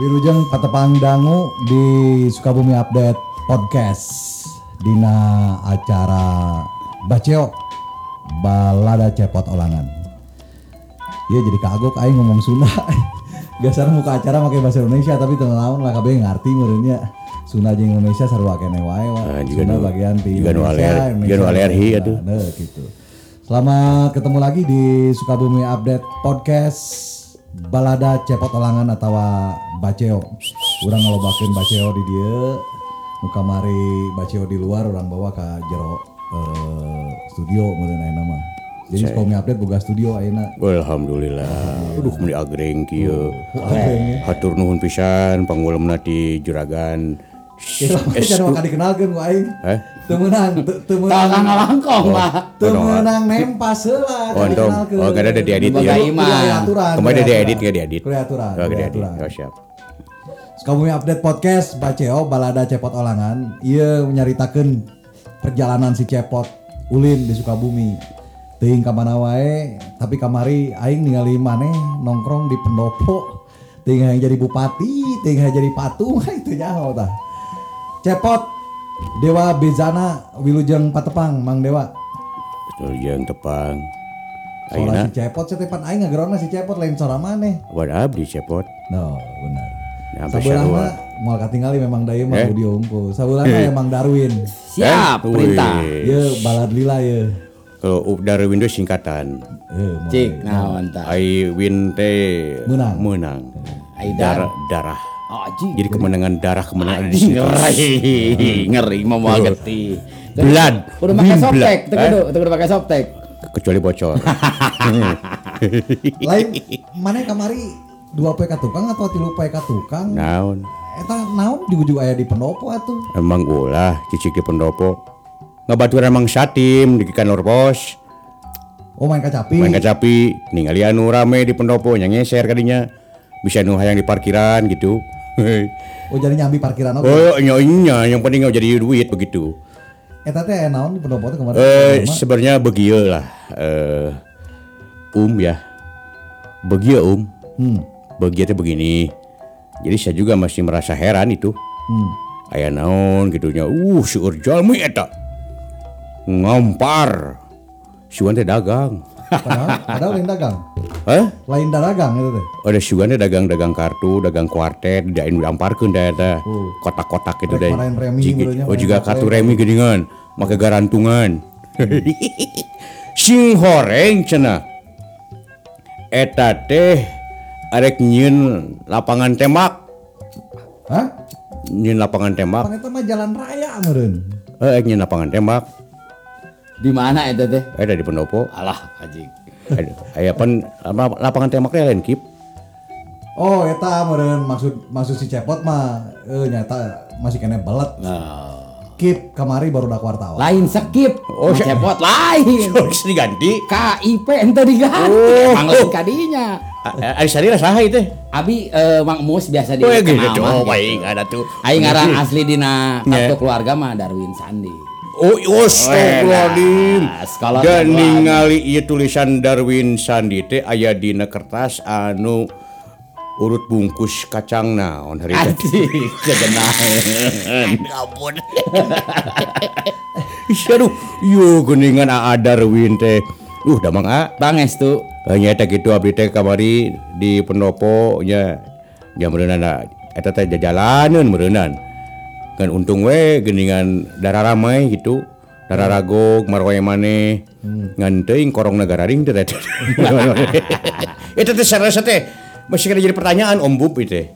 Wilujeng Patepang Dangu di Sukabumi Update Podcast Dina acara Baceo Balada Cepot Olangan Iya jadi kagok aing ngomong Sunda Biasanya muka acara pakai bahasa Indonesia tapi tenang lah kabeh ngarti meureunnya Sunda jeung Indonesia sarua kene wae wa. Ah, juga Sunda nu- bagian ti juga Indonesia, Indonesia juga alergi atuh. Nah, gitu. Selamat ketemu lagi di Sukabumi Update Podcast Balada Cepot Olangan atau Baceo. Urang ngalobakeun Baceo di dia. Nu kamari Baceo di luar orang bawa ke jero eh, studio ayeuna mah. Jadi Sukabumi Update boga studio ayeuna. Alhamdulillah. Aduh meni agreng kieu. Agreng, Hatur nuhun pisan panggulumna ti juragan. Ya maka dikenalkeun ku aing. Eh? Teu- teu Tangan meunang. langkong lah. Teu meunang nempas heula. Oh, entong. Oh, kada ada diedit ya. aturan. Kemarin ada aturan. edit nggak diedit? Kudu aturan. Oh, kudu ada edit. aturan. Oh, siap. Sukabumi Update Podcast Baceo Balada Cepot Olangan Ia menyaritakan perjalanan si Cepot Ulin di Sukabumi Ting kamana wae Tapi kamari Aing ningali maneh nongkrong di pendopo Ting yang jadi bupati Ting yang jadi patung Itu nyaho tah Cepot Dewa Bezana Wilujeng Patepang Mang Dewa yang tepang. Ayeuna si Cepot Setepan Aing ngagerona si Cepot lain sora maneh wad abdi cepot. No benar Ya, sarua. mah Mau katingali memang daya mah Eh? Budi Unggul Sabelah mah emang Darwin Siap, Eh, perintah. Ya balad lila ya. Kalau u- dari Windows singkatan. Eh, Cik, nah mantap. I win teh Menang. menang. Aidan. Darah Ji. Jadi kemenangan darah kemenangan ada di situ. Ngeri, ngeri mau ngerti. Blood. Udah pakai softtek, kudu, tuh kudu pakai softtek. Kecuali bocor. Lain mana kamari dua PK tukang atau tilu PK tukang? Naon. Eta naon juga juga aya di pendopo atuh. Emang ulah cicik di pendopo. Ngabaturan emang satim di kantor pos. Oh main kacapi. Main kacapi, ningali anu rame di pendopo nya ngeser kadinya. Bisa nu hayang di parkiran gitu. Oh jadi nyambi parkiran oke. oh nya nya yang penting nggak jadi duit begitu. Teh aya naon di pendopo kemarin. Eh sebenarnya begitu lah. Eh um ya. Begitu um. Hmm. Begitu begini. Jadi saya juga masih merasa heran itu. Hmm. Aya naon gitunya. Uh si Urjalmi eta. Ngampar. Si teh dagang. Padahal, padahal lain dagang. Hah? Lain dagang itu teh. Ada si teh dagang-dagang kartu, dagang kuartet, dain diamparkeun da eta. Kotak-kotak itu Rek deh. Oh juga kartu remi geuningan, make garantungan. Sing horeng cenah. Eta teh arek nyieun lapangan tembak, Hah? nyieun lapangan tembak. Pan eta mah jalan raya meureun. Eh, nyieun lapangan tembak. Di mana itu teh? Ada di pendopo. Alah, anjing. Ada aya pan apa, lapangan tembaknya lain kip. Oh eta meureun maksud maksud si Cepot mah eh nyata masih kena belet. Nah, Kip kamari baru dak wartawan. lain skip. Oh, Oh, si- cepot lain. Terus diganti. KIP ente diganti. Oh. Emang lain kadinya. Ari sadira saha itu? Abi eh, Mang Mus biasa di Oh ya gitu, oh baik ada tuh. Aing ngaran asli dina Ya. kartu keluarga mah Darwin Sandi. ningali tulisan Darwin Sandi teh aya dina kertas anu urut bungkus kacang naon Yuuhningan Darwin teh. Uh damang banges eta eh, kitu abdi teh kamari di pendoponya jam merenan eta teh jajalaneun meureunan. Kan untung we geuningan darah ramai gitu. Darah ragog marwae maneh. Ngan teuing korong negara ring eta. Eta teh sarasa teh masih kada jadi pertanyaan Om Bub itu.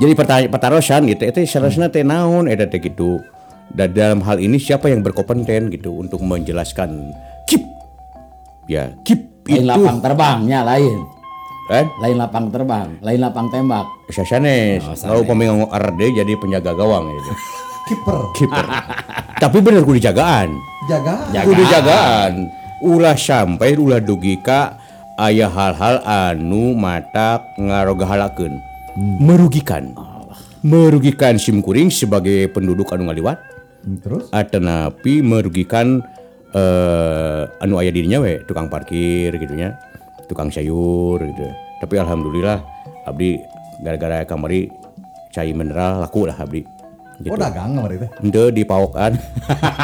Jadi pertanyaan petarosan gitu, itu sarasna teh naon eta teh gitu. Dan dalam hal ini siapa yang berkompeten gitu untuk menjelaskan kip. Ya, kip Lain itu lapang terbangnya lain. Kan? Lain lapang terbang, lain lapang tembak. Sasanes, Oh, lalu pemegang RD jadi penjaga gawang gitu. Kiper. Kiper. Tapi bener kudu jagaan. Jaga. Jaga. Kudu jagaan. Ulah sampai ulah dugi ka aya hal-hal anu mata ngarogahalakeun. Merugikan. Merugikan sim kuring sebagai penduduk anu ngaliwat. Hmm, Terus? Atanapi merugikan eh anu aya dirinya we tukang parkir gitu nya tukang sayur gitu tapi alhamdulillah abdi gara-gara kamari cai mineral laku lah abdi gitu. Oh dagang kemarin teh. Ente di pawokan.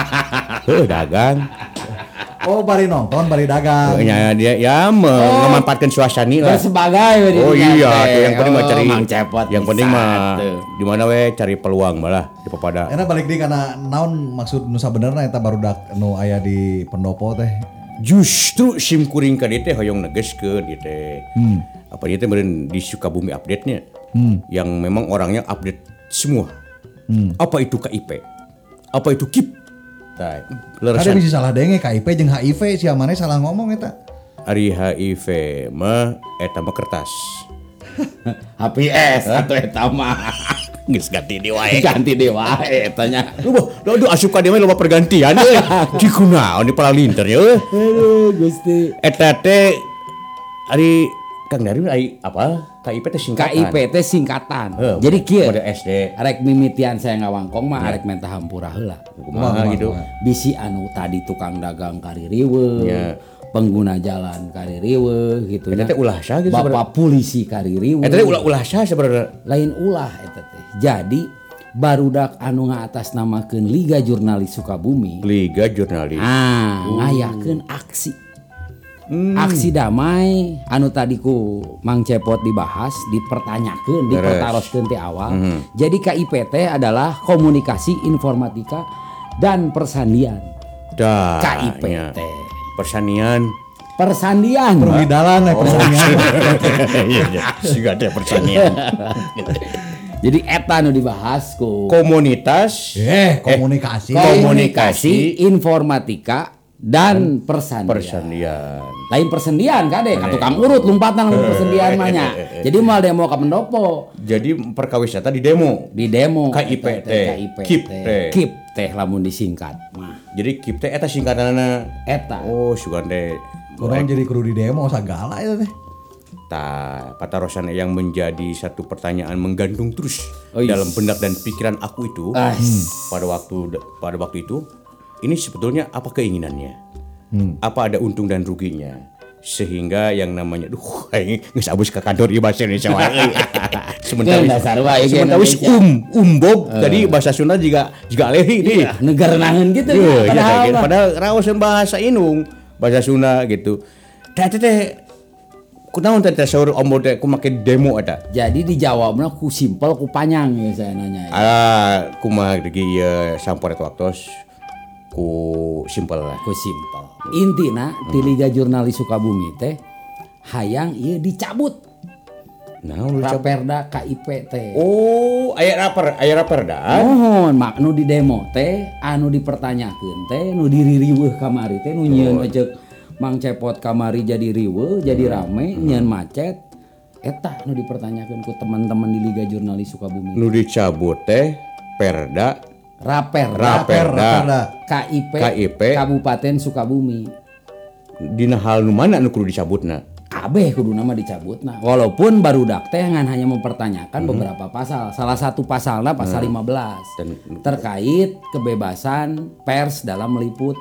Heuh dagang. Oh bari nonton, bari dagang. Ya dia ya memanfaatkan suasana lah. Bersebagai we di Oh iya, tuh yang penting mah Oh, cari Mang Cepot yang penting mah di mana we cari peluang malah di papada. Enak balik di karena naon maksud nusa benerna eta baru dak nu aya di pendopo teh. Justru sim kuring ka dieu teh hoyong negeskeun dieu teh. Apa dia teh meureun di Sukabumi update-nya. Yang memang orangnya update semua. Apa itu KIP? Apa itu KIP? Tah, Ada bisa salah denge KIP jeung HIV sia maneh salah ngomong eta. Ari HIV mah eta mah kertas. HPS atau eta mah. Geus ganti di wae. Ganti deh wae tanya. Lu bah, aduh asup ka dieu mah loba pergantian euy. Di kunaon di palalinter ya euy. Aduh Gusti. Eta teh ari Kang Darwin ari apa? KIP teh singkatan. KIP teh singkatan. Heuh, Jadi kieu. pada SD. Arek mimitian saya ngawangkong mah arek menta hampura heula. Kumaha gitu. Bisi anu tadi tukang dagang kaririwe. Ya. Pengguna jalan kaririwe gitu. Teh ulah sa gitu Bapak polisi kaririwe. Eta teh ulah-ulah sa sebenarnya. lain ulah eta teh. Jadi barudak anu ngaatasnamakeun Liga Jurnalis Sukabumi. Liga Jurnalis. Ah, ngayakeun aksi. Aksi damai anu tadi ku Mang Cepot dibahas, dipertanyakeun, dipertaroskeun ti awal. Jadi KIPT adalah komunikasi informatika dan persandian. Dah. KIPT. nya. Persanian. Persandian. Di dalan eh persaingan. Iya, iya. Siga teh persanian. Jadi eta anu dibahas ku Komunitas Eh, komunikasi. komunikasi informatika dan persandian. persandian. Lain persendian kade, ka tukang urut lompatan lamun persendian mah nya. Jadi mal demo ka pendopo. Jadi perkawisata di demo. di demo KIP teh. KIP teh. KIP teh lamun disingkat mah Jadi KIP teh eta singkatanana. eta Oh, sugan teh. Kurang jadi kudu di demo sagala itu teh. Ta, patarosan yang menjadi satu pertanyaan menggantung terus Oh, yes. dalam benak dan pikiran aku itu pada waktu pada waktu itu ini sebetulnya apa keinginannya? Apa ada untung dan ruginya? Sehingga yang namanya duh ini geus abus ke kantor ieu bahasa Indonesia wae sementara sementara wis um umbob tadi bahasa Sunda juga juga alehi nih Iya, negara nangen gitu Iya, ya, iya, padahal gitu. mah. padahal raosan bahasa Inung, bahasa Sunda gitu. Teh teh kunaon teh saur ombo teh ku make demo eta. jadi dijawabnya ku simpel ku panjang ya saya nanya ya. Ah, kumaha degi ieu samporet waktos ku simpel lah. ku simpel. Intina di Liga Jurnalis Sukabumi teh hayang ieu dicabut. Nah, Raperda KIP teh. Oh, aya rapper, aya rapper dah. Mohon mak nu di demo teh anu dipertanyakeun teh nu diririweuh kamari teh nu nyieun ojek Mang Cepot kamari jadi riweuh jadi rame nyieun macet. Eta nu dipertanyakeun ku teman-teman di Liga Jurnalis Sukabumi. Nu dicabut teh Perda Raperda Raperda Raperda. KIP, KIP. Kabupaten Sukabumi. Dina hal nu mana nu kudu dicabutna. kabeh kudu nama dicabut nah. Walaupun barudak teh ngan hanya mempertanyakan beberapa pasal. Salah satu pasalnya pasal 15 Dan- terkait kebebasan pers dalam meliput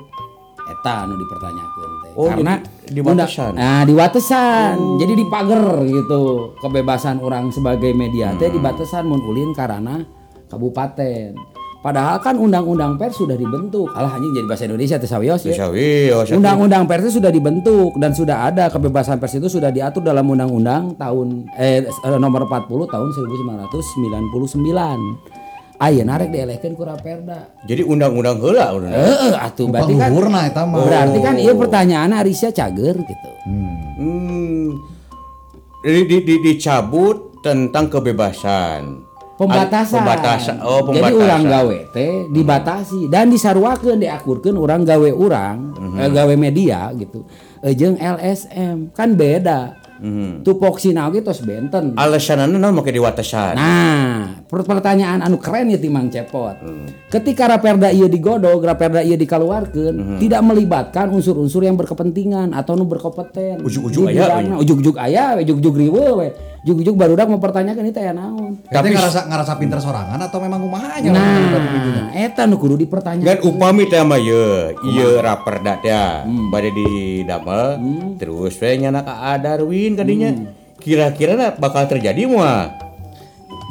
eta anu dipertanyakan teh. Oh, karena di unda- nah di batasan jadi di pagar gitu. Kebebasan orang sebagai media teh di batasan mun ulin karena kabupaten padahal kan undang-undang pers sudah dibentuk alah anjing jadi bahasa Indonesia teh sawios ya. Bisa wios. Undang-undang pers itu sudah dibentuk dan sudah ada kebebasan pers itu sudah diatur dalam undang-undang tahun eh eh, nomor 40 tahun 1999. Ayeuna narek dielehkeun ku Raperda. Jadi undang-undang heula udah. Heeh atuh berarti kan mah. berarti kan ieu pertanyaan Arisya cager gitu. Hmm. Di, di, di, dicabut tentang kebebasan. Pembatasan. Pembatasan. Oh, Jadi pembatasan. urang gawe teh dibatasi dan disaruakeun diakurkeun urang gawe urang, Mhm. eh, gawe media gitu. Eh, jeung LSM kan beda. Mhm. Tupoksina oge tos benten. Alasanana naon make diwatesan. Nah, per- pertanyaan anu keren ya Timang Cepot. Hmm. Ketika Raperda ieu digodog, Raperda ieu dikaluarkeun, Hmm. tidak melibatkan unsur-unsur yang berkepentingan atau nu berkompeten. Ujug-ujug Di aya, Ujug-ujug aya, ujug-ujug riweuh we. Ujug-ujug barudak mempertanyakan itu ya naon. Tapi ngerasa ngerasa pinter sorangan atau memang kumaha aja Nah, eta nu kudu Kan dipertanyakan. upami teh mah ye, ieu raperda teh bade di damel terus we nyana ka Darwin kadinya. Kira-kira na bakal terjadi mah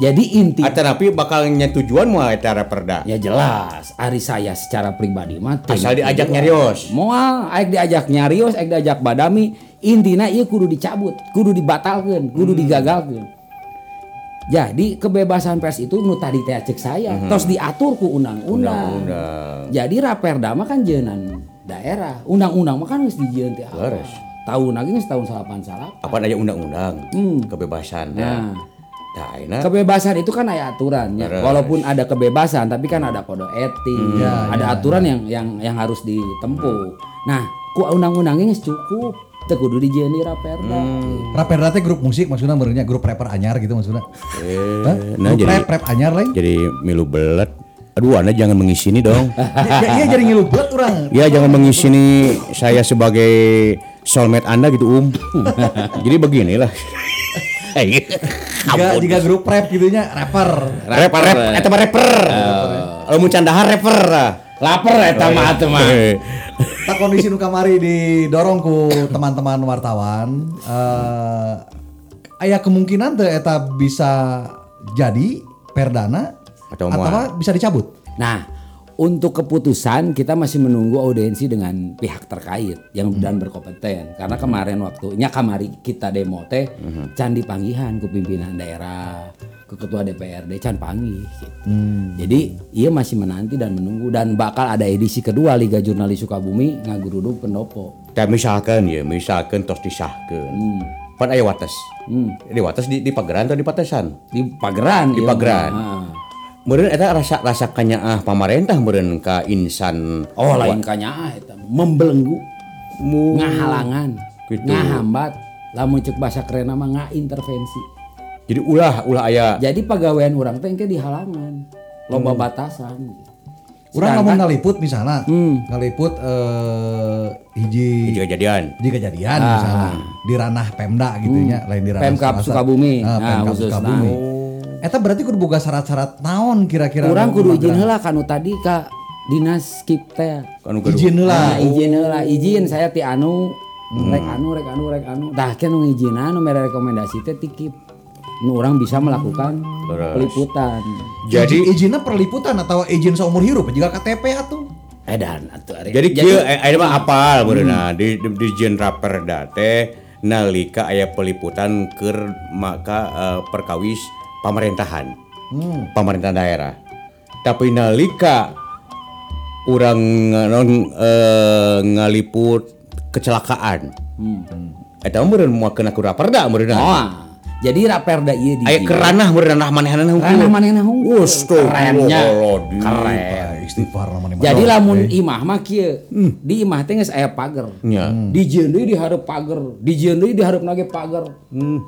Jadi inti Atau tapi bakal tujuan mau eta raperda. ya jelas Ari saya secara pribadi mah Asal diajak nyarios. Moal aek diajak nyarios, aek diajak badami, intina ieu kudu dicabut, kudu dibatalkeun, kudu Hmm. digagalkeun. Jadi kebebasan pers itu nu tadi teh cek saya, tos diatur ku undang-undang. Hmm. Jadi raperda mah kan jeunan daerah, undang-undang mah kan geus dijieun teh. Tahun lagi geus tahun 88. Apa aja undang-undang kebebasan ya. Nah. Kebebasan itu kan ada aturannya. Beres. Walaupun ada kebebasan, tapi kan ada kode etik, ada aturan yang yang yang harus ditempuh. Nah, ku undang-undangnya cukup. Teu kudu dijieun di raperda. Raperda teh grup musik maksudnya merenya grup rapper anyar gitu maksudnya. Eh, nah grup jadi rap rap anyar lain. jadi milu belet. Aduh, Anda jangan mengisi ini dong. ya, iya jadi ngilu buat orang. Ya jangan mengisi ini saya sebagai soulmate Anda gitu, Um. jadi beginilah. Eh, Jika, jika grup rap gitunya rapper. rap rap eta mah rapper. Kalau mau candahar rapper. lah. Laper eta mah atuh mah. Eh, Tak kondisi nu kamari didorong ku teman-teman wartawan. eh aya kemungkinan teh eta bisa jadi perdana Atau moal. bisa dicabut. Nah, untuk keputusan kita masih menunggu audiensi dengan pihak terkait yang dan berkompeten. Karena kemarin waktunya kamari kita demo teh can dipanggihan ke pimpinan daerah, ke ketua DPRD can panggih. gitu. Jadi ia masih menanti dan menunggu dan bakal ada edisi kedua Liga Jurnalis Sukabumi ngaguruduk pendopo. Dan misalkan ya, misalkan tos disahkeun. Pan aya wates. Di wates di, di pageran atau di patesan? Di Pageran. Di ieu Pageran. mah. Ah. Eta rasa rasa kanyaah pamarentah meureun ka insan Oh lain kanyaah eta membelenggu. mu ngahalangan Gitu. ngahambat lamun cek bahasa keren mah ngaintervensi jadi ulah ulah aya jadi pegawaian orang teh engke dihalangan loba batasan Orang ngomong ngaliput misalnya, Hmm. ngaliput eh hiji jika kejadian hiji kejadian misalnya di ranah Pemda gitu nya, lain di ranah Ah. Hmm. Pemkab swasta. Sukabumi. Ah, Nah, Pemkab khususna. Sukabumi. Eta berarti kudu boga syarat-syarat naon kira-kira orang nu kudu izin heula kanu tadi ka dinas skip teh. Kan gaduh. Izin lah. Nah, izin heula. Izin saya ti anu rek anu rek anu rek anu. Tah kan nu izin anu mere rekomendasi teh ti kip nu orang bisa melakukan peliputan. Jadi Izin- izinnya perliputan atau izin seumur hidup juga KTP atuh. edan atuh ari. jadi kieu aya mah apal meureunna di di, di Jen Raperda teh nalika aya peliputan keur maka eh, perkawis pemerintahan. Pemerintahan daerah. Tapi nalika orang non eh, ngaliput kecelakaan. Eta mah meureun moal kena ku Raperda meureunna. Oh jadi raperda ieu di aya keranah meureun ranah manehna Ranah manehna hungkul. Kerennya. Keren. Istighfar namanya. Jadi lamun imah mah kieu. Di imah teh geus aya pager. Nya. Di jieun deui dihareup pager, di jieun deui dihareup nage pager.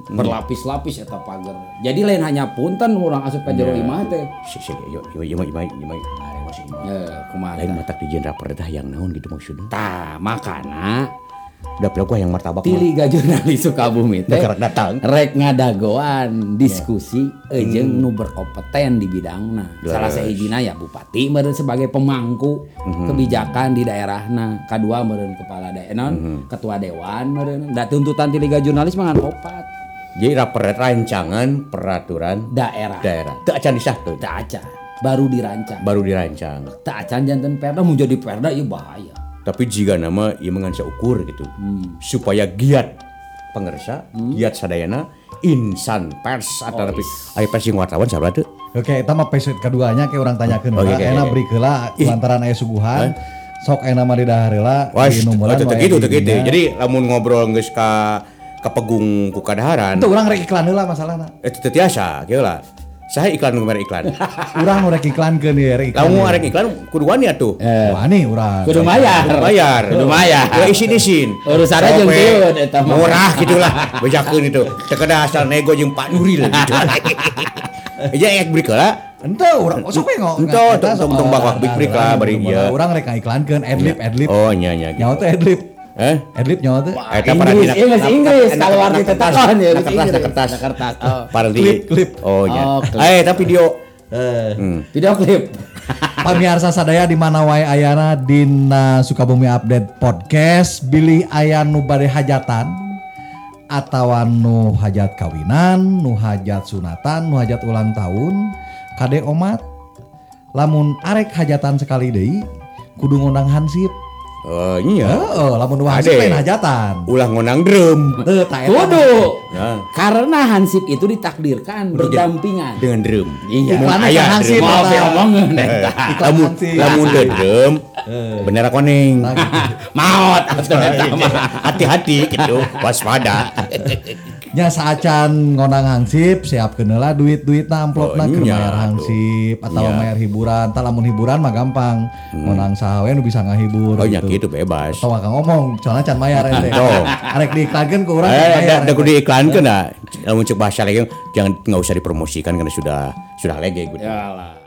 Berlapis-lapis eta pager. Jadi lain hanya punten urang asup ka jero imah teh. Si si yo yo yo are masih Eh, kumaha lain matak di jenderal perintah yang naon gitu maksudnya Tah, makana udah pernah gua yang martabak di Liga Jurnalis Sukabumi teh Gerak datang. rek ngadagoan diskusi ejeung nu berkompeten di bidangna. Salah sahijina ya bupati meureun sebagai pemangku kebijakan di daerahna. Kadua meureun kepala daerah, ketua dewan meureun. Da tuntutan di Liga Jurnalis mangan opat jadi rapor rancangan peraturan daerah. daerah teu acan disahkeun Tak aca baru dirancang. baru dirancang Tak acan janten perda mau jadi perda ieu bahaya. Tapi jika nama ieu mengansa ukur gitu supaya giat pengersa giat sadayana insan pers atau tapi aya pers yang wartawan salah tuh Oke, eta mah episode keduanya kayak orang tanyakeun Oke, okay, oke, enak oke. beri keula lantaran aya suguhan. Sok enak mah di tetep wae gitu, gitu. Jadi lamun ngobrol geus ka kepegung ku kadaharan, Itu orang rek iklan heula masalahna. eh teu tiasa kieu lah. Saya iklan nomor iklan. Urang nu rek iklankeun ya, rek iklan. Lamun iklan kudu wani atuh. Wah, nih urang. Kudu bayar. Kudu bayar. Kudu bayar. Ya isin-isin. Urusanna jeung Sope, dieu eta mah. Murah gitulah. Bejakeun itu. Teu kada asal nego jeung Pak Nuril gitu. Eja ek beri lah. Ente urang oh, sok we ngok. Ento, tong- tong- bakwak brik-brik lah, bari ieu. Urang rek iklankeun adlib adlib. Oh nya nya gitu. Nyawa teh adlib. Eh? Adlib nyawa teh. Eta para Inggris, dina- iya geus Inggris. Kalau arti tetakan ya kertas, kertas. Kertas. Oh. Para di Klip, klip. Oh. Oh, klip. Eh tapi video Video klip. Pamiarsa sadaya di mana wae ayana dina Sukabumi Update Podcast bilih aya nu bade hajatan atau nu hajat kawinan nu hajat sunatan nu hajat ulang tahun kade omat lamun arek hajatan sekali deui kudu ngundang hansip Oh iya. Heeh, lamun Ade. lain hajatan Ulah ngonang drum. Eta. Kudu. Nah, Karena Hansip itu ditakdirkan berdampingan. dengan drum. Iya. Kan hansip. Mau eta. omongin Eh. Iklan Lamun lamun drum, bener koneng. Maot atuh eta mah. Hati-hati gitu, waspada. nya saacan ngonang hansip siapkeun heula duit-duit na amplopna Oh, keur iya, mayar tuh. hansip atau Iya. mayar hiburan tah lamun hiburan mah gampang ngonang saha we nu bisa ngahibur Oh gitu. nya gitu bebas. Tawa kang ngomong, soalnya can mayar ente. Arek diiklankeun ke urang can Eh, mayar. ada ente. kudu iklankeun nah. Lamun cek bahasa lagi jangan nggak usah dipromosikan karena sudah sudah lege gitu. Yalah.